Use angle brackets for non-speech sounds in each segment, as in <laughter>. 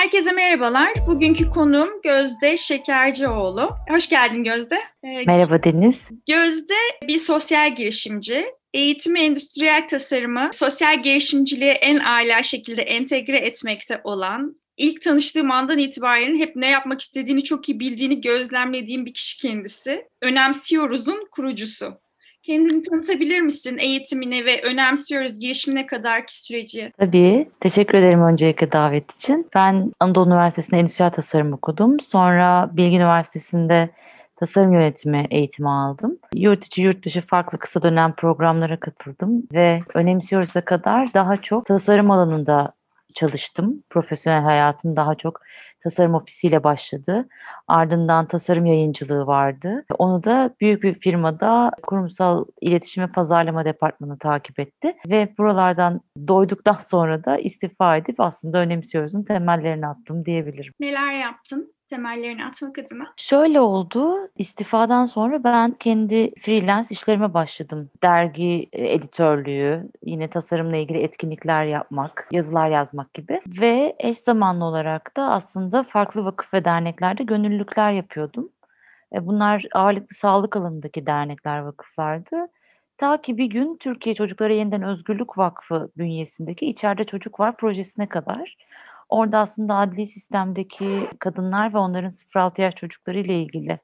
Herkese merhabalar. Bugünkü konuğum Gözde Şekercioğlu. Hoş geldin Gözde. Ee, Merhaba Deniz. Gözde bir sosyal girişimci. Eğitimi, endüstriyel tasarımı, sosyal girişimciliği en âlâ şekilde entegre etmekte olan, ilk tanıştığım andan itibaren hep ne yapmak istediğini çok iyi bildiğini gözlemlediğim bir kişi kendisi. Önemsiyoruz'un kurucusu. Kendini tanıtabilir misin? Eğitimini ve önemsiyoruz girişimine kadarki süreci. Tabii. Teşekkür ederim öncelikle davet için. Ben Anadolu Üniversitesi'nde endüstriyel tasarım okudum. Sonra Bilgi Üniversitesi'nde tasarım yönetimi eğitimi aldım. Yurt içi yurt dışı farklı kısa dönem programlara katıldım ve önemsiyoruz'a kadar daha çok tasarım alanında çalıştım. Profesyonel hayatım daha çok tasarım ofisiyle başladı. Ardından tasarım yayıncılığı vardı. Onu da büyük bir firmada kurumsal iletişim ve pazarlama departmanı takip etti. Ve buralardan doyduktan sonra da istifa edip aslında önemsiyoruzun temellerini attım diyebilirim. Neler yaptın? Temellerini atmak adına? Şöyle oldu. İstifadan sonra ben kendi freelance işlerime başladım. Dergi e, editörlüğü, yine tasarımla ilgili etkinlikler yapmak, yazılar yazmak gibi. Ve eş zamanlı olarak da aslında farklı vakıf ve derneklerde gönüllülükler yapıyordum. E, bunlar ağırlıklı sağlık alanındaki dernekler, vakıflardı. Ta ki bir gün Türkiye Çocuklara Yeniden Özgürlük Vakfı bünyesindeki İçeride Çocuk Var projesine kadar Orada aslında adli sistemdeki kadınlar ve onların 0-6 yaş çocukları ile ilgili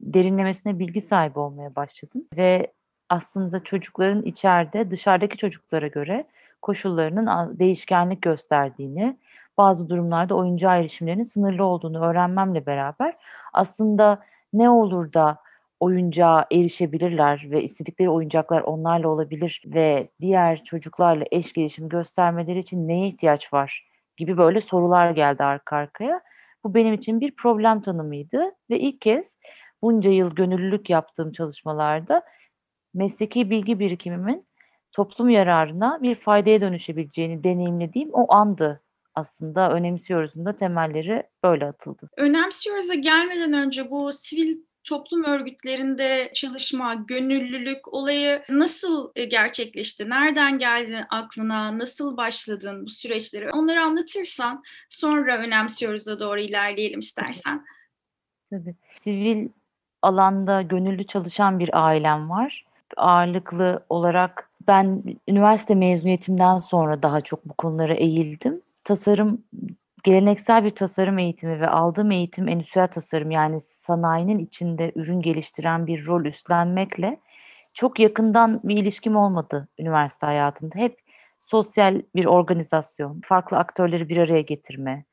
derinlemesine bilgi sahibi olmaya başladım. Ve aslında çocukların içeride dışarıdaki çocuklara göre koşullarının değişkenlik gösterdiğini, bazı durumlarda oyuncağa erişimlerinin sınırlı olduğunu öğrenmemle beraber aslında ne olur da oyuncağa erişebilirler ve istedikleri oyuncaklar onlarla olabilir ve diğer çocuklarla eş gelişim göstermeleri için neye ihtiyaç var gibi böyle sorular geldi arka arkaya. Bu benim için bir problem tanımıydı ve ilk kez bunca yıl gönüllülük yaptığım çalışmalarda mesleki bilgi birikimimin toplum yararına bir faydaya dönüşebileceğini deneyimlediğim o andı aslında önemsiyoruz'un da temelleri böyle atıldı. Önemsiyoruz'a gelmeden önce bu sivil toplum örgütlerinde çalışma, gönüllülük olayı nasıl e, gerçekleşti? Nereden geldi aklına? Nasıl başladın bu süreçleri? Onları anlatırsan sonra önemsiyoruz da doğru ilerleyelim istersen. Tabii. Sivil alanda gönüllü çalışan bir ailem var. Ağırlıklı olarak ben üniversite mezuniyetimden sonra daha çok bu konulara eğildim. Tasarım geleneksel bir tasarım eğitimi ve aldığım eğitim endüstriyel tasarım yani sanayinin içinde ürün geliştiren bir rol üstlenmekle çok yakından bir ilişkim olmadı üniversite hayatımda. Hep sosyal bir organizasyon, farklı aktörleri bir araya getirme,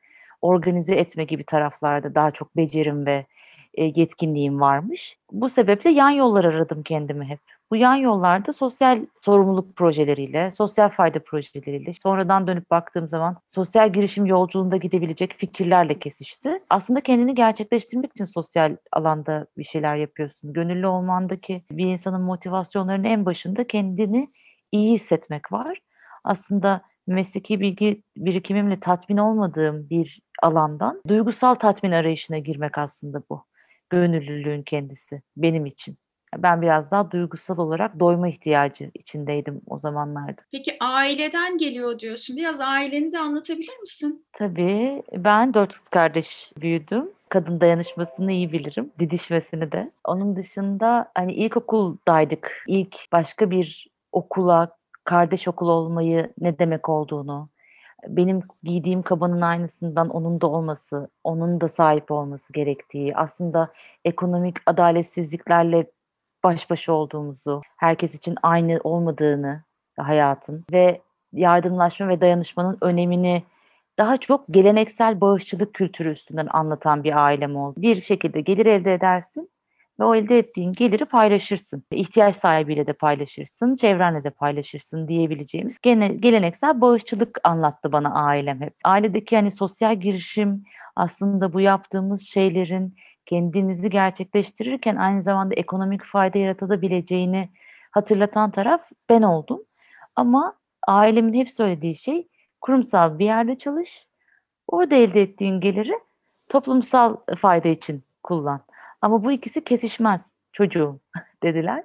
organize etme gibi taraflarda daha çok becerim ve e, yetkinliğim varmış. Bu sebeple yan yollar aradım kendimi hep. Bu yan yollarda sosyal sorumluluk projeleriyle, sosyal fayda projeleriyle, sonradan dönüp baktığım zaman sosyal girişim yolculuğunda gidebilecek fikirlerle kesişti. Aslında kendini gerçekleştirmek için sosyal alanda bir şeyler yapıyorsun. Gönüllü olmandaki bir insanın motivasyonlarının en başında kendini iyi hissetmek var. Aslında mesleki bilgi birikimimle tatmin olmadığım bir alandan duygusal tatmin arayışına girmek aslında bu. Gönüllülüğün kendisi benim için. Ben biraz daha duygusal olarak doyma ihtiyacı içindeydim o zamanlarda. Peki aileden geliyor diyorsun. Biraz aileni de anlatabilir misin? Tabii. Ben dört kız kardeş büyüdüm. Kadın dayanışmasını iyi bilirim. Didişmesini de. Onun dışında hani ilkokuldaydık. İlk başka bir okula, kardeş okul olmayı ne demek olduğunu, benim giydiğim kabanın aynısından onun da olması, onun da sahip olması gerektiği, aslında ekonomik adaletsizliklerle baş başa olduğumuzu, herkes için aynı olmadığını hayatın ve yardımlaşma ve dayanışmanın önemini daha çok geleneksel bağışçılık kültürü üstünden anlatan bir ailem oldu. Bir şekilde gelir elde edersin ve o elde ettiğin geliri paylaşırsın. İhtiyaç sahibiyle de paylaşırsın, çevrenle de paylaşırsın diyebileceğimiz gene, geleneksel bağışçılık anlattı bana ailem hep. Ailedeki hani sosyal girişim aslında bu yaptığımız şeylerin kendimizi gerçekleştirirken aynı zamanda ekonomik fayda yaratabileceğini hatırlatan taraf ben oldum. Ama ailemin hep söylediği şey kurumsal bir yerde çalış, orada elde ettiğin geliri toplumsal fayda için kullan. Ama bu ikisi kesişmez çocuğum <laughs> dediler.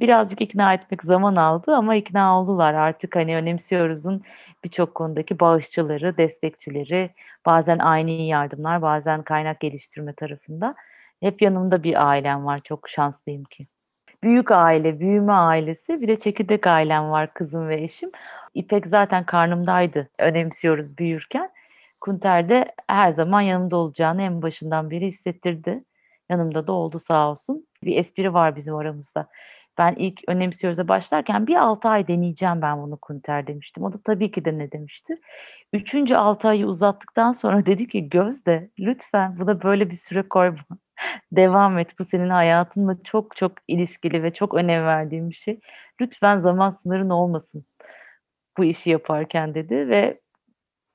Birazcık ikna etmek zaman aldı ama ikna oldular. Artık hani önemsiyoruz'un birçok konudaki bağışçıları, destekçileri, bazen aynı yardımlar, bazen kaynak geliştirme tarafında. Hep yanımda bir ailem var. Çok şanslıyım ki. Büyük aile, büyüme ailesi, bir de çekirdek ailem var kızım ve eşim. İpek zaten karnımdaydı önemsiyoruz büyürken. Kunter de her zaman yanımda olacağını en başından beri hissettirdi. Yanımda da oldu sağ olsun. Bir espri var bizim aramızda. Ben ilk önemsiyoruz'a başlarken bir 6 ay deneyeceğim ben bunu Kunter demiştim. O da tabii ki de ne demişti. Üçüncü 6 ayı uzattıktan sonra <laughs> dedi ki Gözde lütfen buna böyle bir süre koyma. <laughs> Devam et. Bu senin hayatınla çok çok ilişkili ve çok önem verdiğim bir şey. Lütfen zaman sınırın olmasın bu işi yaparken dedi ve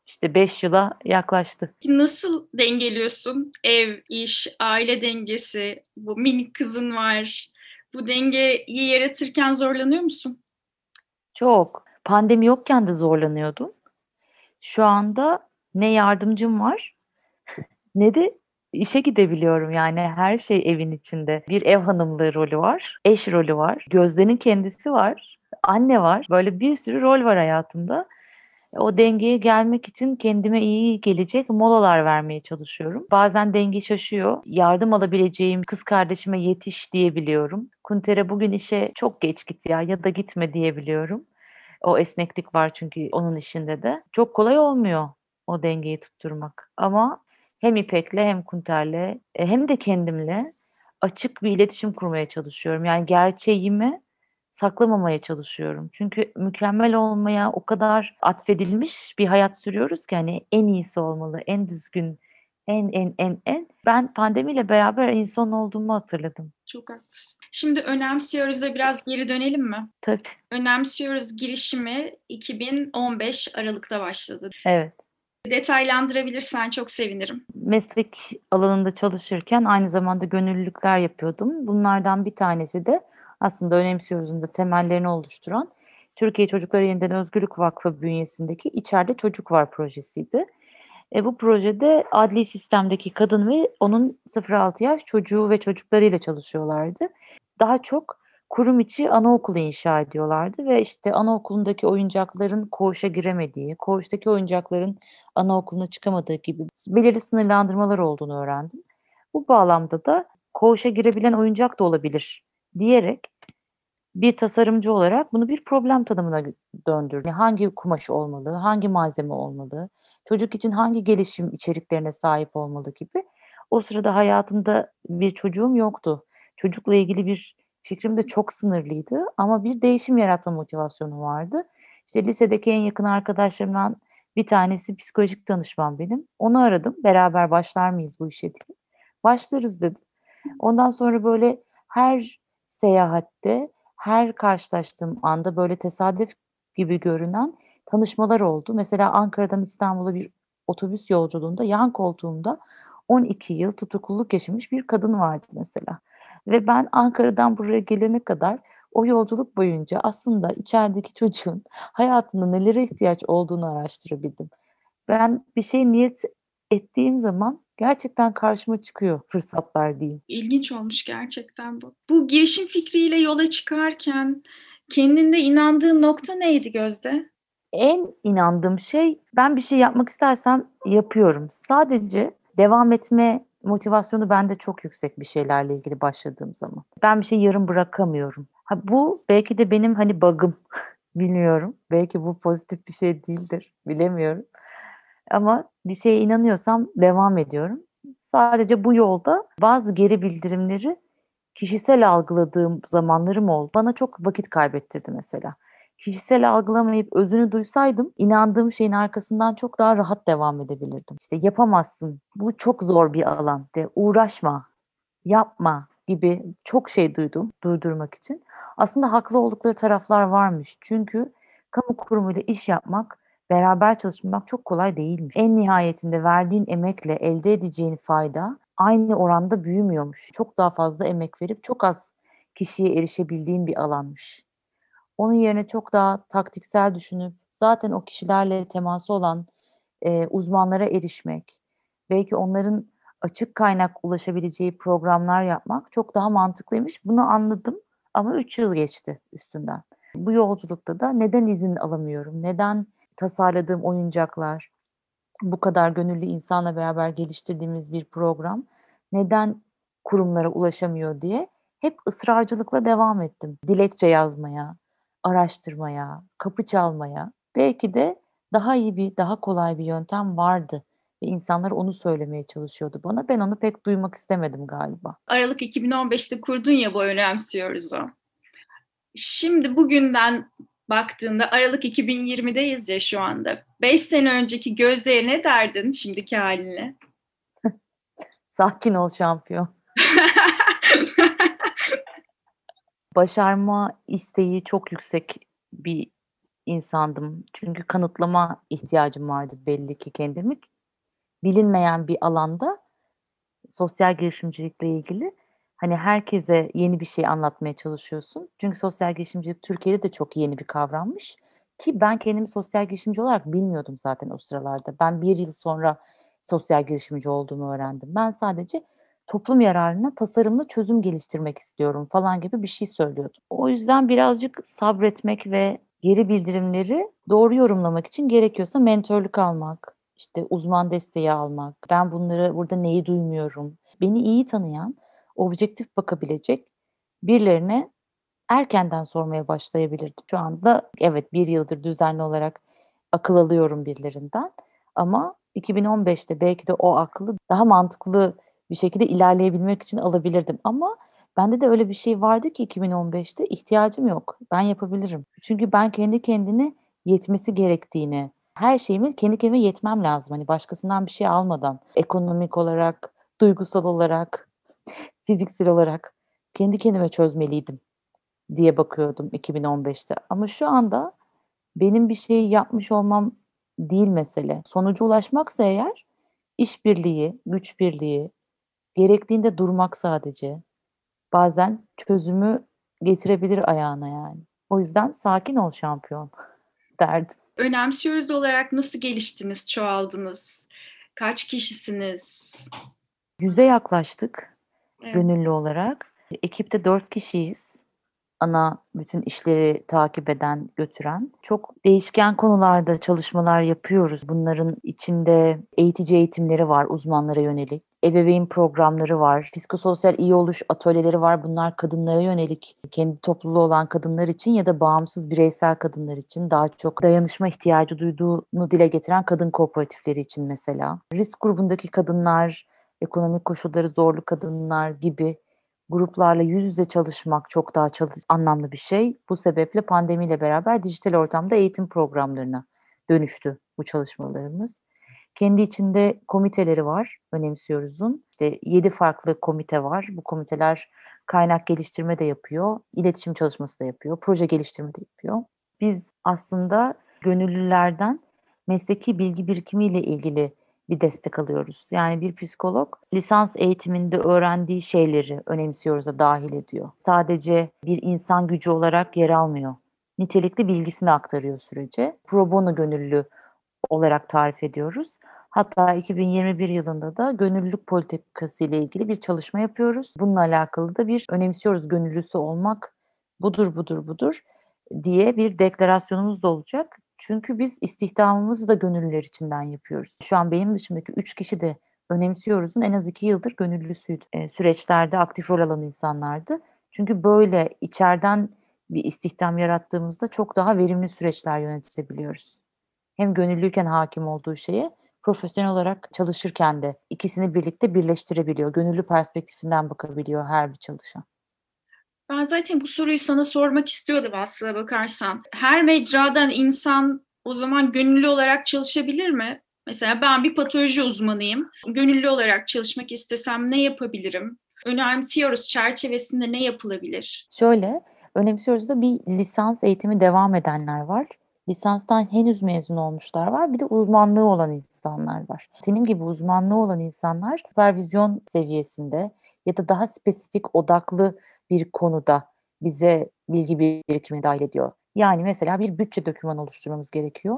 işte beş yıla yaklaştı. Nasıl dengeliyorsun? Ev, iş, aile dengesi, bu minik kızın var. Bu dengeyi yaratırken zorlanıyor musun? Çok. Pandemi yokken de zorlanıyordum. Şu anda ne yardımcım var <laughs> ne de işe gidebiliyorum. Yani her şey evin içinde. Bir ev hanımlığı rolü var, eş rolü var, Gözde'nin kendisi var, anne var. Böyle bir sürü rol var hayatımda o dengeye gelmek için kendime iyi gelecek molalar vermeye çalışıyorum. Bazen denge şaşıyor. Yardım alabileceğim kız kardeşime yetiş diyebiliyorum. Kunter'e bugün işe çok geç git ya ya da gitme diyebiliyorum. O esneklik var çünkü onun işinde de. Çok kolay olmuyor o dengeyi tutturmak. Ama hem İpek'le hem Kunter'le e, hem de kendimle açık bir iletişim kurmaya çalışıyorum. Yani gerçeğimi saklamamaya çalışıyorum. Çünkü mükemmel olmaya o kadar atfedilmiş bir hayat sürüyoruz ki hani en iyisi olmalı, en düzgün, en en en en. Ben pandemiyle beraber insan olduğumu hatırladım. Çok haklısın. Şimdi Önemsiyoruz'a biraz geri dönelim mi? Tabii. Önemsiyoruz girişimi 2015 Aralık'ta başladı. Evet. Detaylandırabilirsen çok sevinirim. Meslek alanında çalışırken aynı zamanda gönüllülükler yapıyordum. Bunlardan bir tanesi de aslında önemsiyoruz'un da temellerini oluşturan Türkiye Çocukları Yeniden Özgürlük Vakfı bünyesindeki İçeride Çocuk Var projesiydi. E, bu projede adli sistemdeki kadın ve onun 0-6 yaş çocuğu ve çocuklarıyla çalışıyorlardı. Daha çok kurum içi anaokulu inşa ediyorlardı ve işte anaokulundaki oyuncakların koğuşa giremediği, koğuştaki oyuncakların anaokuluna çıkamadığı gibi belirli sınırlandırmalar olduğunu öğrendim. Bu bağlamda da koğuşa girebilen oyuncak da olabilir diyerek bir tasarımcı olarak bunu bir problem tanımına döndürdü. Hangi kumaş olmalı, hangi malzeme olmalı, çocuk için hangi gelişim içeriklerine sahip olmalı gibi. O sırada hayatımda bir çocuğum yoktu. Çocukla ilgili bir fikrim de çok sınırlıydı ama bir değişim yaratma motivasyonu vardı. İşte lisedeki en yakın arkadaşlarımdan bir tanesi psikolojik danışman benim. Onu aradım. Beraber başlar mıyız bu işe diye. Başlarız dedi. Ondan sonra böyle her seyahatte her karşılaştığım anda böyle tesadüf gibi görünen tanışmalar oldu. Mesela Ankara'dan İstanbul'a bir otobüs yolculuğunda yan koltuğumda 12 yıl tutukluluk yaşamış bir kadın vardı mesela. Ve ben Ankara'dan buraya gelene kadar o yolculuk boyunca aslında içerideki çocuğun <laughs> hayatında nelere ihtiyaç olduğunu araştırabildim. Ben bir şey niyet ettiğim zaman gerçekten karşıma çıkıyor fırsatlar diyeyim. İlginç olmuş gerçekten bu. Bu girişim fikriyle yola çıkarken kendinde inandığın nokta neydi Gözde? En inandığım şey ben bir şey yapmak istersem yapıyorum. Sadece devam etme motivasyonu bende çok yüksek bir şeylerle ilgili başladığım zaman. Ben bir şey yarım bırakamıyorum. Ha, bu belki de benim hani bug'ım. <laughs> Bilmiyorum. Belki bu pozitif bir şey değildir. Bilemiyorum. Ama bir şeye inanıyorsam devam ediyorum. Sadece bu yolda bazı geri bildirimleri kişisel algıladığım zamanlarım oldu. Bana çok vakit kaybettirdi mesela. Kişisel algılamayıp özünü duysaydım inandığım şeyin arkasından çok daha rahat devam edebilirdim. İşte yapamazsın. Bu çok zor bir alan. De uğraşma. Yapma gibi çok şey duydum durdurmak için. Aslında haklı oldukları taraflar varmış. Çünkü kamu kurumuyla iş yapmak beraber çalışmak çok kolay değilmiş. En nihayetinde verdiğin emekle elde edeceğin fayda aynı oranda büyümüyormuş. Çok daha fazla emek verip çok az kişiye erişebildiğin bir alanmış. Onun yerine çok daha taktiksel düşünüp zaten o kişilerle teması olan e, uzmanlara erişmek, belki onların açık kaynak ulaşabileceği programlar yapmak çok daha mantıklıymış. Bunu anladım Ama 3 yıl geçti üstünden. Bu yolculukta da neden izin alamıyorum? Neden tasarladığım oyuncaklar, bu kadar gönüllü insanla beraber geliştirdiğimiz bir program neden kurumlara ulaşamıyor diye hep ısrarcılıkla devam ettim. Dilekçe yazmaya, araştırmaya, kapı çalmaya. Belki de daha iyi bir, daha kolay bir yöntem vardı ve insanlar onu söylemeye çalışıyordu bana. Ben onu pek duymak istemedim galiba. Aralık 2015'te kurdun ya bu önemsiyoruz o. Şimdi bugünden baktığında Aralık 2020'deyiz ya şu anda. 5 sene önceki Gözde'ye ne derdin şimdiki haline? <laughs> Sakin ol şampiyon. <laughs> Başarma isteği çok yüksek bir insandım. Çünkü kanıtlama ihtiyacım vardı belli ki kendimi. Bilinmeyen bir alanda sosyal girişimcilikle ilgili hani herkese yeni bir şey anlatmaya çalışıyorsun. Çünkü sosyal girişimcilik Türkiye'de de çok yeni bir kavrammış. Ki ben kendimi sosyal girişimci olarak bilmiyordum zaten o sıralarda. Ben bir yıl sonra sosyal girişimci olduğumu öğrendim. Ben sadece toplum yararına tasarımlı çözüm geliştirmek istiyorum falan gibi bir şey söylüyordum. O yüzden birazcık sabretmek ve geri bildirimleri doğru yorumlamak için gerekiyorsa mentörlük almak, işte uzman desteği almak, ben bunları burada neyi duymuyorum, beni iyi tanıyan, objektif bakabilecek birilerine erkenden sormaya başlayabilirdim. Şu anda evet bir yıldır düzenli olarak akıl alıyorum birilerinden ama 2015'te belki de o aklı daha mantıklı bir şekilde ilerleyebilmek için alabilirdim ama bende de öyle bir şey vardı ki 2015'te ihtiyacım yok. Ben yapabilirim. Çünkü ben kendi kendine yetmesi gerektiğini, her şeyimi kendi kendime yetmem lazım. Hani başkasından bir şey almadan, ekonomik olarak, duygusal olarak, fiziksel olarak kendi kendime çözmeliydim diye bakıyordum 2015'te. Ama şu anda benim bir şeyi yapmış olmam değil mesele. Sonuca ulaşmaksa eğer işbirliği, güç birliği, gerektiğinde durmak sadece bazen çözümü getirebilir ayağına yani. O yüzden sakin ol şampiyon <laughs> derdim. Önemsiyoruz olarak nasıl geliştiniz, çoğaldınız? Kaç kişisiniz? Yüze yaklaştık gönüllü olarak. Ekipte dört kişiyiz ana bütün işleri takip eden, götüren. Çok değişken konularda çalışmalar yapıyoruz. Bunların içinde eğitici eğitimleri var uzmanlara yönelik. Ebeveyn programları var. Psikososyal iyi oluş atölyeleri var. Bunlar kadınlara yönelik, kendi topluluğu olan kadınlar için ya da bağımsız bireysel kadınlar için daha çok dayanışma ihtiyacı duyduğunu dile getiren kadın kooperatifleri için mesela. Risk grubundaki kadınlar, ekonomik koşulları zorlu kadınlar gibi gruplarla yüz yüze çalışmak çok daha çalış anlamlı bir şey. Bu sebeple pandemiyle beraber dijital ortamda eğitim programlarına dönüştü bu çalışmalarımız. Kendi içinde komiteleri var, önemsiyoruz'un. İşte 7 farklı komite var. Bu komiteler kaynak geliştirme de yapıyor, iletişim çalışması da yapıyor, proje geliştirme de yapıyor. Biz aslında gönüllülerden mesleki bilgi birikimiyle ilgili bir destek alıyoruz. Yani bir psikolog lisans eğitiminde öğrendiği şeyleri önemsiyoruz da dahil ediyor. Sadece bir insan gücü olarak yer almıyor. Nitelikli bilgisini aktarıyor sürece. Pro bono gönüllü olarak tarif ediyoruz. Hatta 2021 yılında da gönüllülük politikası ile ilgili bir çalışma yapıyoruz. Bununla alakalı da bir önemsiyoruz gönüllüsü olmak budur budur budur diye bir deklarasyonumuz da olacak. Çünkü biz istihdamımızı da gönüllüler içinden yapıyoruz. Şu an benim dışındaki üç kişi de önemsiyoruz'un en az iki yıldır gönüllüsüydü. E, süreçlerde aktif rol alan insanlardı. Çünkü böyle içeriden bir istihdam yarattığımızda çok daha verimli süreçler yönetebiliyoruz. Hem gönüllüyken hakim olduğu şeye, profesyonel olarak çalışırken de ikisini birlikte birleştirebiliyor. Gönüllü perspektifinden bakabiliyor her bir çalışan. Ben zaten bu soruyu sana sormak istiyordum aslına bakarsan. Her mecradan insan o zaman gönüllü olarak çalışabilir mi? Mesela ben bir patoloji uzmanıyım. Gönüllü olarak çalışmak istesem ne yapabilirim? Önemsiyoruz çerçevesinde ne yapılabilir? Şöyle, önemsiyoruz da bir lisans eğitimi devam edenler var. Lisanstan henüz mezun olmuşlar var. Bir de uzmanlığı olan insanlar var. Senin gibi uzmanlığı olan insanlar süpervizyon seviyesinde ya da daha spesifik odaklı bir konuda bize bilgi birikimine dahil ediyor. Yani mesela bir bütçe dokümanı oluşturmamız gerekiyor.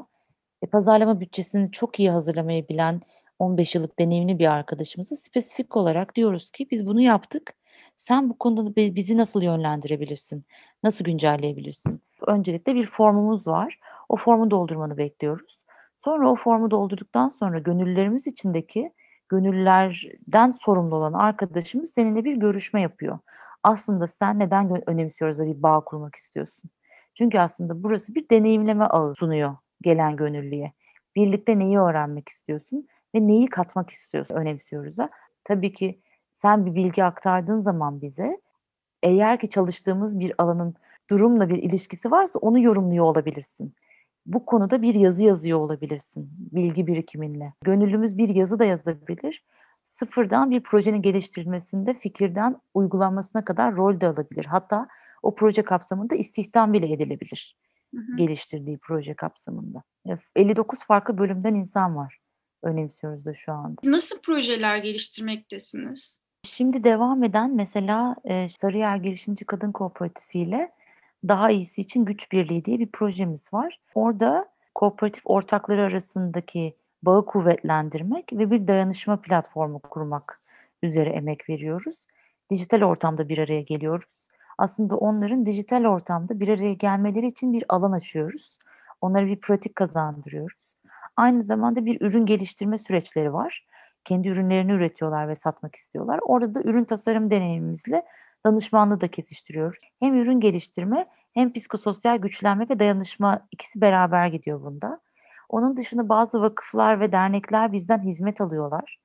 E, pazarlama bütçesini çok iyi hazırlamayı bilen 15 yıllık deneyimli bir arkadaşımıza spesifik olarak diyoruz ki biz bunu yaptık Sen bu konuda bizi nasıl yönlendirebilirsin? Nasıl güncelleyebilirsin? Öncelikle bir formumuz var. O formu doldurmanı bekliyoruz. Sonra o formu doldurduktan sonra gönüllülerimiz içindeki gönüllülerden sorumlu olan arkadaşımız seninle bir görüşme yapıyor. Aslında sen neden önemsiyoruz da bir bağ kurmak istiyorsun? Çünkü aslında burası bir deneyimleme ağı sunuyor gelen gönüllüye. Birlikte neyi öğrenmek istiyorsun ve neyi katmak istiyorsun önemsiyoruz da. Tabii ki sen bir bilgi aktardığın zaman bize eğer ki çalıştığımız bir alanın durumla bir ilişkisi varsa onu yorumluyor olabilirsin. Bu konuda bir yazı yazıyor olabilirsin bilgi birikiminle. Gönüllümüz bir yazı da yazabilir. Sıfırdan bir projenin geliştirilmesinde fikirden uygulanmasına kadar rol de alabilir. Hatta o proje kapsamında istihdam bile edilebilir. Hı hı. Geliştirdiği proje kapsamında. 59 farklı bölümden insan var. Önemsiyoruz da şu anda. Nasıl projeler geliştirmektesiniz? Şimdi devam eden mesela e, Sarıyer Girişimci Kadın Kooperatifi ile daha iyisi için güç birliği diye bir projemiz var. Orada kooperatif ortakları arasındaki bağı kuvvetlendirmek ve bir dayanışma platformu kurmak üzere emek veriyoruz. Dijital ortamda bir araya geliyoruz. Aslında onların dijital ortamda bir araya gelmeleri için bir alan açıyoruz. Onlara bir pratik kazandırıyoruz. Aynı zamanda bir ürün geliştirme süreçleri var. Kendi ürünlerini üretiyorlar ve satmak istiyorlar. Orada da ürün tasarım deneyimimizle danışmanlığı da kesiştiriyoruz. Hem ürün geliştirme hem psikososyal güçlenme ve dayanışma ikisi beraber gidiyor bunda. Onun dışında bazı vakıflar ve dernekler bizden hizmet alıyorlar.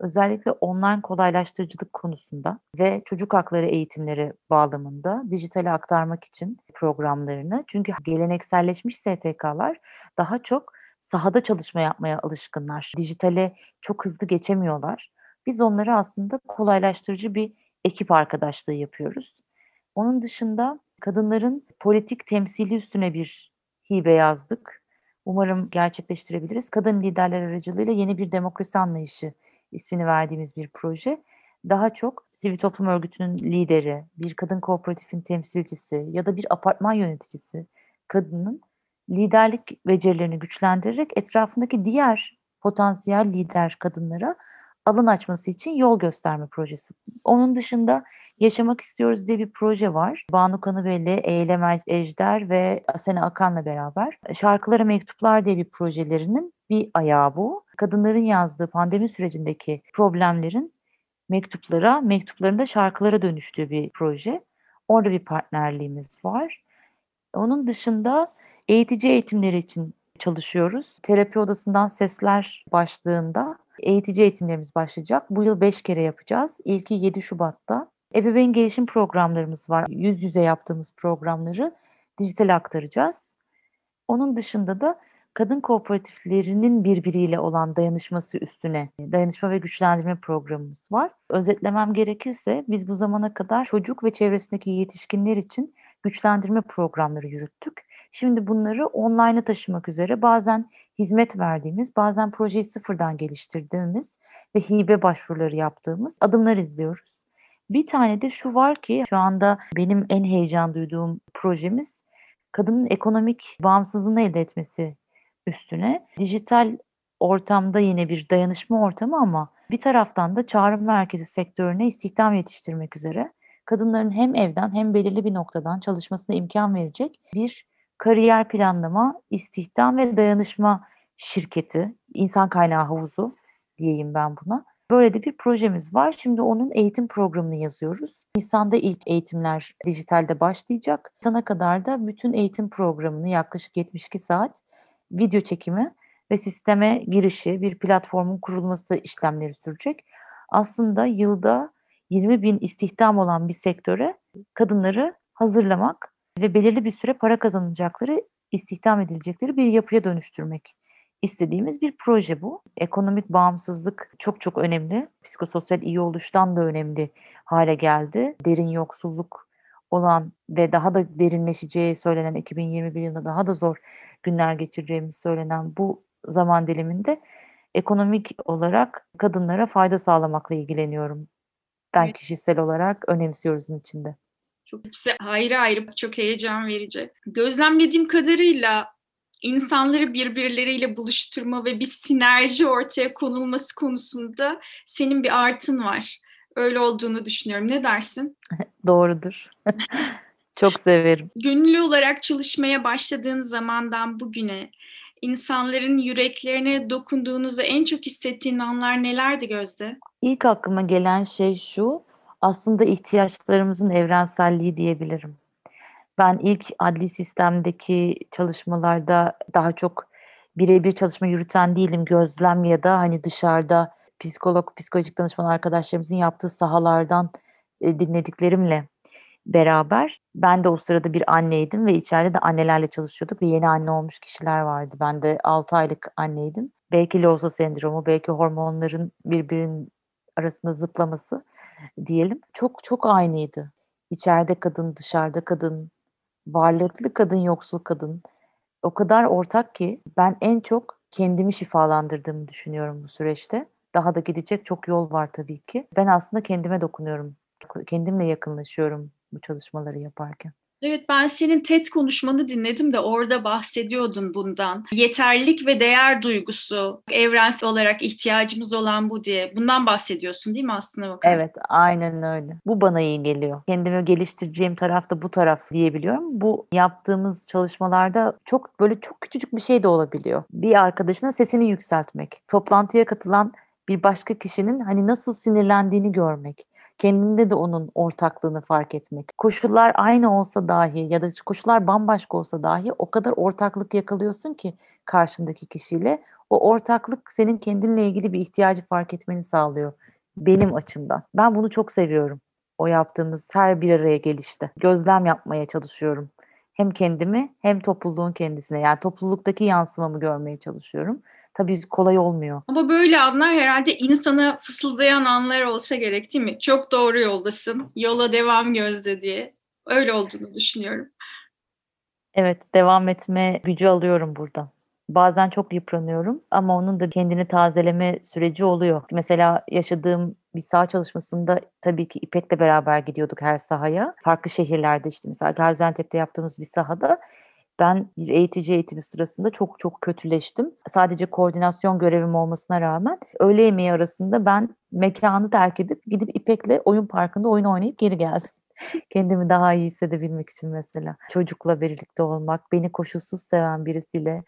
Özellikle online kolaylaştırıcılık konusunda ve çocuk hakları eğitimleri bağlamında dijitale aktarmak için programlarını. Çünkü gelenekselleşmiş STK'lar daha çok sahada çalışma yapmaya alışkınlar. Dijitale çok hızlı geçemiyorlar. Biz onları aslında kolaylaştırıcı bir ekip arkadaşlığı yapıyoruz. Onun dışında kadınların politik temsili üstüne bir hibe yazdık. Umarım gerçekleştirebiliriz. Kadın liderler aracılığıyla yeni bir demokrasi anlayışı ismini verdiğimiz bir proje. Daha çok sivil toplum örgütünün lideri, bir kadın kooperatifin temsilcisi ya da bir apartman yöneticisi kadının liderlik becerilerini güçlendirerek etrafındaki diğer potansiyel lider kadınlara alan açması için yol gösterme projesi. Onun dışında Yaşamak istiyoruz diye bir proje var. Banu Kanıbeli, Eylem Ejder ve Asena Akan'la beraber. Şarkılara Mektuplar diye bir projelerinin bir ayağı bu. Kadınların yazdığı pandemi sürecindeki problemlerin mektuplara, mektuplarında şarkılara dönüştüğü bir proje. Orada bir partnerliğimiz var. Onun dışında eğitici eğitimleri için çalışıyoruz. Terapi odasından sesler başlığında eğitici eğitimlerimiz başlayacak. Bu yıl 5 kere yapacağız. İlki 7 Şubat'ta. Ebeveyn gelişim programlarımız var. Yüz yüze yaptığımız programları dijitale aktaracağız. Onun dışında da kadın kooperatiflerinin birbiriyle olan dayanışması üstüne dayanışma ve güçlendirme programımız var. Özetlemem gerekirse biz bu zamana kadar çocuk ve çevresindeki yetişkinler için güçlendirme programları yürüttük. Şimdi bunları online'a taşımak üzere bazen hizmet verdiğimiz, bazen projeyi sıfırdan geliştirdiğimiz ve hibe başvuruları yaptığımız adımlar izliyoruz. Bir tane de şu var ki şu anda benim en heyecan duyduğum projemiz kadının ekonomik bağımsızlığını elde etmesi üstüne. Dijital ortamda yine bir dayanışma ortamı ama bir taraftan da çağrı merkezi sektörüne istihdam yetiştirmek üzere kadınların hem evden hem belirli bir noktadan çalışmasına imkan verecek bir kariyer planlama, istihdam ve dayanışma şirketi, insan kaynağı havuzu diyeyim ben buna. Böyle de bir projemiz var. Şimdi onun eğitim programını yazıyoruz. Nisan'da ilk eğitimler dijitalde başlayacak. Sana kadar da bütün eğitim programını yaklaşık 72 saat video çekimi ve sisteme girişi, bir platformun kurulması işlemleri sürecek. Aslında yılda 20 bin istihdam olan bir sektöre kadınları hazırlamak ve belirli bir süre para kazanacakları, istihdam edilecekleri bir yapıya dönüştürmek istediğimiz bir proje bu. Ekonomik bağımsızlık çok çok önemli. Psikososyal iyi oluştan da önemli hale geldi. Derin yoksulluk olan ve daha da derinleşeceği söylenen 2021 yılında daha da zor günler geçireceğimiz söylenen bu zaman diliminde ekonomik olarak kadınlara fayda sağlamakla ilgileniyorum. Ben evet. kişisel olarak önemsiyoruz içinde. Çok hepsi ayrı ayrı çok heyecan verici. Gözlemlediğim kadarıyla insanları birbirleriyle buluşturma ve bir sinerji ortaya konulması konusunda senin bir artın var. öyle olduğunu düşünüyorum. Ne dersin? <laughs> Doğrudur. <laughs> Çok severim. Gönüllü olarak çalışmaya başladığın zamandan bugüne insanların yüreklerine dokunduğunuzu en çok hissettiğin anlar nelerdi Gözde? İlk aklıma gelen şey şu, aslında ihtiyaçlarımızın evrenselliği diyebilirim. Ben ilk adli sistemdeki çalışmalarda daha çok birebir çalışma yürüten değilim. Gözlem ya da hani dışarıda psikolog, psikolojik danışman arkadaşlarımızın yaptığı sahalardan e, dinlediklerimle beraber ben de o sırada bir anneydim ve içeride de annelerle çalışıyorduk ve yeni anne olmuş kişiler vardı. Ben de 6 aylık anneydim. Belki Loza sendromu, belki hormonların birbirinin arasında zıplaması diyelim. Çok çok aynıydı. İçeride kadın, dışarıda kadın, varlıklı kadın, yoksul kadın. O kadar ortak ki ben en çok kendimi şifalandırdığımı düşünüyorum bu süreçte. Daha da gidecek çok yol var tabii ki. Ben aslında kendime dokunuyorum. Kendimle yakınlaşıyorum bu çalışmaları yaparken. Evet ben senin TED konuşmanı dinledim de orada bahsediyordun bundan. Yeterlilik ve değer duygusu evrensel olarak ihtiyacımız olan bu diye. Bundan bahsediyorsun değil mi aslında bakarsan? Evet aynen öyle. Bu bana iyi geliyor. Kendimi geliştireceğim taraf da bu taraf diyebiliyorum. Bu yaptığımız çalışmalarda çok böyle çok küçücük bir şey de olabiliyor. Bir arkadaşına sesini yükseltmek. Toplantıya katılan bir başka kişinin hani nasıl sinirlendiğini görmek kendinde de onun ortaklığını fark etmek. Koşullar aynı olsa dahi ya da koşullar bambaşka olsa dahi o kadar ortaklık yakalıyorsun ki karşındaki kişiyle. O ortaklık senin kendinle ilgili bir ihtiyacı fark etmeni sağlıyor benim açımdan. Ben bunu çok seviyorum. O yaptığımız her bir araya gelişte. Gözlem yapmaya çalışıyorum. Hem kendimi hem topluluğun kendisine. Yani topluluktaki yansımamı görmeye çalışıyorum tabii kolay olmuyor. Ama böyle anlar herhalde insana fısıldayan anlar olsa gerek değil mi? Çok doğru yoldasın. Yola devam gözde diye. Öyle olduğunu düşünüyorum. Evet, devam etme gücü alıyorum burada. Bazen çok yıpranıyorum ama onun da kendini tazeleme süreci oluyor. Mesela yaşadığım bir saha çalışmasında tabii ki İpek'le beraber gidiyorduk her sahaya. Farklı şehirlerde işte mesela Gaziantep'te yaptığımız bir sahada ben bir eğitici eğitimi sırasında çok çok kötüleştim. Sadece koordinasyon görevim olmasına rağmen öğle yemeği arasında ben mekanı terk edip gidip İpek'le oyun parkında oyun oynayıp geri geldim. <laughs> Kendimi daha iyi hissedebilmek için mesela. Çocukla birlikte olmak, beni koşulsuz seven birisiyle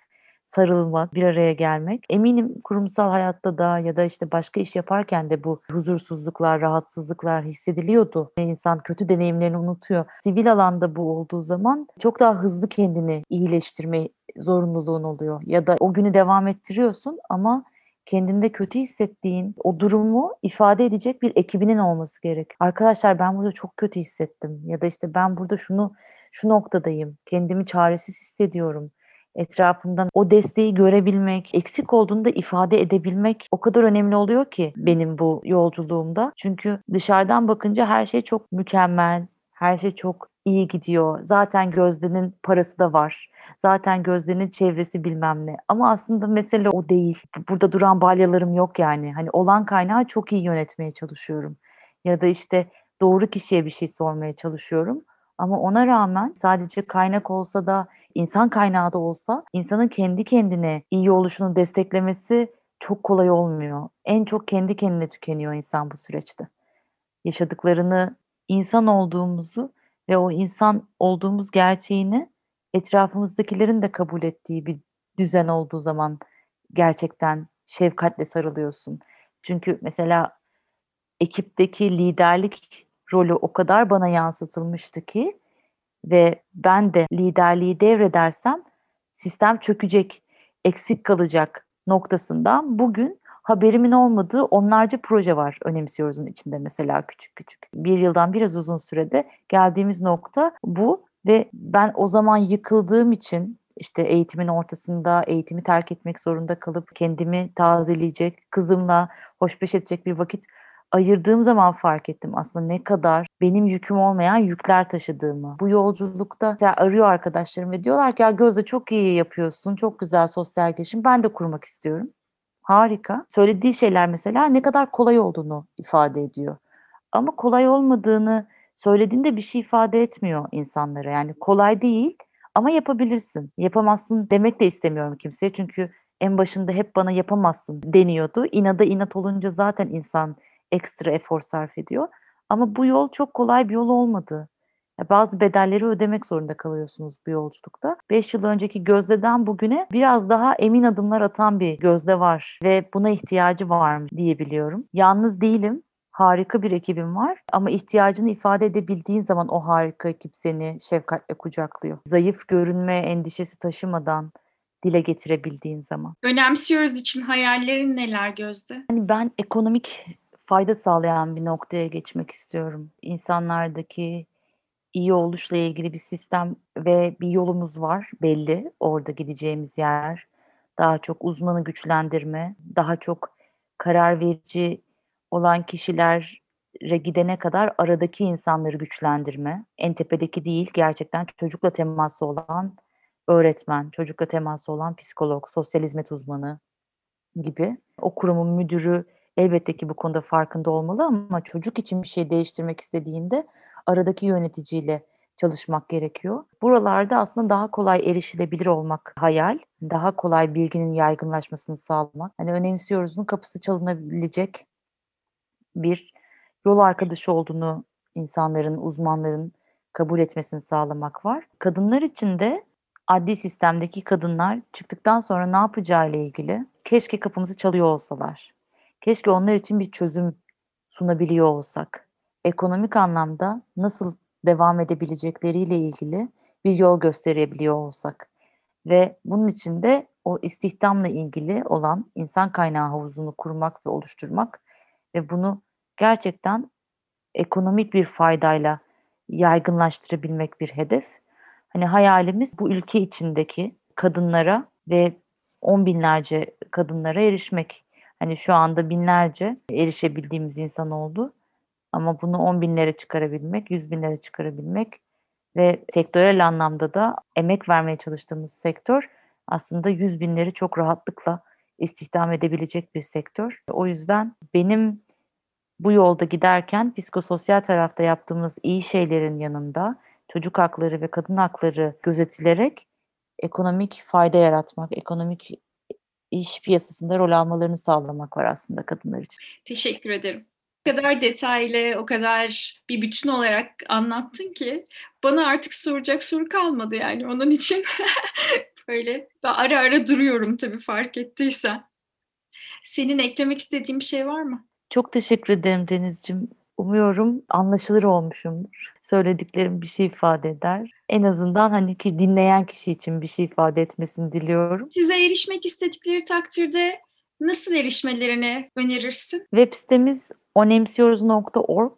sarılmak, bir araya gelmek. Eminim kurumsal hayatta da ya da işte başka iş yaparken de bu huzursuzluklar, rahatsızlıklar hissediliyordu. İnsan kötü deneyimlerini unutuyor. Sivil alanda bu olduğu zaman çok daha hızlı kendini iyileştirme zorunluluğun oluyor. Ya da o günü devam ettiriyorsun ama kendinde kötü hissettiğin o durumu ifade edecek bir ekibinin olması gerek. Arkadaşlar ben burada çok kötü hissettim ya da işte ben burada şunu şu noktadayım. Kendimi çaresiz hissediyorum etrafından o desteği görebilmek, eksik olduğunu da ifade edebilmek o kadar önemli oluyor ki benim bu yolculuğumda. Çünkü dışarıdan bakınca her şey çok mükemmel, her şey çok iyi gidiyor. Zaten Gözde'nin parası da var. Zaten Gözde'nin çevresi bilmem ne. Ama aslında mesele o değil. Burada duran balyalarım yok yani. Hani olan kaynağı çok iyi yönetmeye çalışıyorum. Ya da işte doğru kişiye bir şey sormaya çalışıyorum. Ama ona rağmen sadece kaynak olsa da insan kaynağı da olsa insanın kendi kendine iyi oluşunu desteklemesi çok kolay olmuyor. En çok kendi kendine tükeniyor insan bu süreçte. Yaşadıklarını, insan olduğumuzu ve o insan olduğumuz gerçeğini etrafımızdakilerin de kabul ettiği bir düzen olduğu zaman gerçekten şefkatle sarılıyorsun. Çünkü mesela ekipteki liderlik rolü o kadar bana yansıtılmıştı ki ve ben de liderliği devredersem sistem çökecek, eksik kalacak noktasından bugün haberimin olmadığı onlarca proje var önemsiyoruzun içinde mesela küçük küçük. Bir yıldan biraz uzun sürede geldiğimiz nokta bu ve ben o zaman yıkıldığım için işte eğitimin ortasında eğitimi terk etmek zorunda kalıp kendimi tazeleyecek, kızımla hoşbeş edecek bir vakit ayırdığım zaman fark ettim aslında ne kadar benim yüküm olmayan yükler taşıdığımı. Bu yolculukta arıyor arkadaşlarım ve diyorlar ki ya Gözde çok iyi yapıyorsun, çok güzel sosyal gelişim, ben de kurmak istiyorum. Harika. Söylediği şeyler mesela ne kadar kolay olduğunu ifade ediyor. Ama kolay olmadığını söylediğinde bir şey ifade etmiyor insanlara. Yani kolay değil ama yapabilirsin. Yapamazsın demek de istemiyorum kimseye çünkü en başında hep bana yapamazsın deniyordu. İnada inat olunca zaten insan ekstra efor sarf ediyor. Ama bu yol çok kolay bir yol olmadı. Bazı bedelleri ödemek zorunda kalıyorsunuz bu yolculukta. 5 yıl önceki Gözde'den bugüne biraz daha emin adımlar atan bir Gözde var ve buna ihtiyacı var mı diyebiliyorum. Yalnız değilim. Harika bir ekibim var ama ihtiyacını ifade edebildiğin zaman o harika ekip seni şefkatle kucaklıyor. Zayıf görünme endişesi taşımadan dile getirebildiğin zaman. Önemsiyoruz için hayallerin neler Gözde? Hani ben ekonomik fayda sağlayan bir noktaya geçmek istiyorum. İnsanlardaki iyi oluşla ilgili bir sistem ve bir yolumuz var belli. Orada gideceğimiz yer daha çok uzmanı güçlendirme, daha çok karar verici olan kişilere gidene kadar aradaki insanları güçlendirme. En tepedeki değil, gerçekten çocukla teması olan öğretmen, çocukla teması olan psikolog, sosyal hizmet uzmanı gibi. O kurumun müdürü elbette ki bu konuda farkında olmalı ama çocuk için bir şey değiştirmek istediğinde aradaki yöneticiyle çalışmak gerekiyor. Buralarda aslında daha kolay erişilebilir olmak hayal, daha kolay bilginin yaygınlaşmasını sağlamak. Hani önemsiyoruzun kapısı çalınabilecek bir yol arkadaşı olduğunu insanların, uzmanların kabul etmesini sağlamak var. Kadınlar için de adli sistemdeki kadınlar çıktıktan sonra ne yapacağı ile ilgili keşke kapımızı çalıyor olsalar. Keşke onlar için bir çözüm sunabiliyor olsak. Ekonomik anlamda nasıl devam edebilecekleriyle ilgili bir yol gösterebiliyor olsak. Ve bunun için de o istihdamla ilgili olan insan kaynağı havuzunu kurmak ve oluşturmak ve bunu gerçekten ekonomik bir faydayla yaygınlaştırabilmek bir hedef. Hani hayalimiz bu ülke içindeki kadınlara ve on binlerce kadınlara erişmek. Hani şu anda binlerce erişebildiğimiz insan oldu. Ama bunu on binlere çıkarabilmek, yüz binlere çıkarabilmek ve sektörel anlamda da emek vermeye çalıştığımız sektör aslında yüz binleri çok rahatlıkla istihdam edebilecek bir sektör. O yüzden benim bu yolda giderken psikososyal tarafta yaptığımız iyi şeylerin yanında çocuk hakları ve kadın hakları gözetilerek ekonomik fayda yaratmak, ekonomik iş piyasasında rol almalarını sağlamak var aslında kadınlar için. Teşekkür ederim. O kadar detaylı, o kadar bir bütün olarak anlattın ki bana artık soracak soru kalmadı yani onun için <laughs> böyle ben ara ara duruyorum tabii fark ettiysen. Senin eklemek istediğin bir şey var mı? Çok teşekkür ederim Deniz'ciğim. Umuyorum anlaşılır olmuşumdur. Söylediklerim bir şey ifade eder. En azından hani ki dinleyen kişi için bir şey ifade etmesini diliyorum. Size erişmek istedikleri takdirde nasıl erişmelerini önerirsin? Web sitemiz onemsiyoruz.org.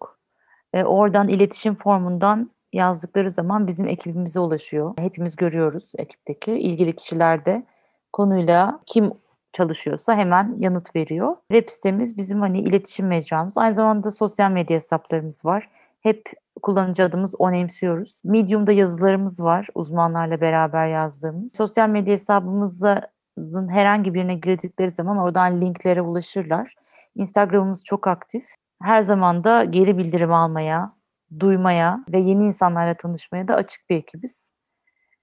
E, oradan iletişim formundan yazdıkları zaman bizim ekibimize ulaşıyor. Hepimiz görüyoruz ekipteki. ilgili kişiler de konuyla kim çalışıyorsa hemen yanıt veriyor. Web sitemiz bizim hani iletişim mecramız. Aynı zamanda sosyal medya hesaplarımız var. Hep kullanıcı adımız önemsiyoruz. Medium'da yazılarımız var uzmanlarla beraber yazdığımız. Sosyal medya hesabımızın herhangi birine girdikleri zaman oradan linklere ulaşırlar. Instagram'ımız çok aktif. Her zaman da geri bildirim almaya, duymaya ve yeni insanlarla tanışmaya da açık bir ekibiz.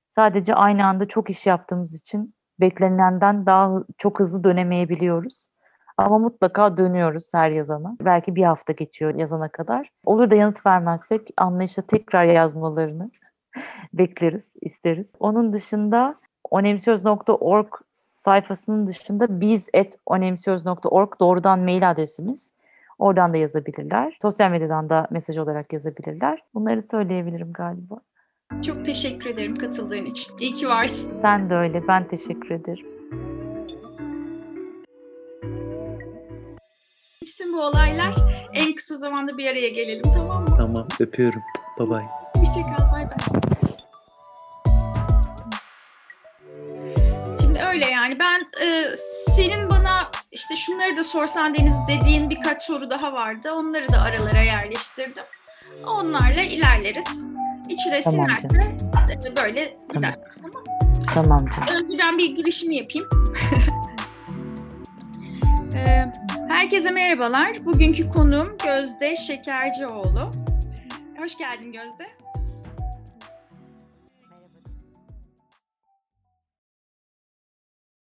Sadece aynı anda çok iş yaptığımız için beklenenden daha çok hızlı dönemeyebiliyoruz. Ama mutlaka dönüyoruz her yazana. Belki bir hafta geçiyor yazana kadar. Olur da yanıt vermezsek anlayışla tekrar yazmalarını <laughs> bekleriz, isteriz. Onun dışında onemsiyoruz.org sayfasının dışında biz at onemsiyoruz.org doğrudan mail adresimiz. Oradan da yazabilirler. Sosyal medyadan da mesaj olarak yazabilirler. Bunları söyleyebilirim galiba. Çok teşekkür ederim katıldığın için. İyi ki varsın. Sen de öyle. Ben teşekkür ederim. Bitsin bu olaylar. En kısa zamanda bir araya gelelim tamam mı? Tamam öpüyorum. Bye bye. Hoşçakal. Bay bay. Şimdi öyle yani ben e, senin bana işte şunları da sorsan Deniz dediğin birkaç soru daha vardı. Onları da aralara yerleştirdim. Onlarla ilerleriz. İçine Tamam sinerse e, böyle Tamam. gider. Tamam. Tamam canım. Önce ben bir girişim yapayım. <laughs> Ee, Herkese merhabalar. Bugünkü konuğum Gözde Şekercioğlu. Hoş geldin Gözde.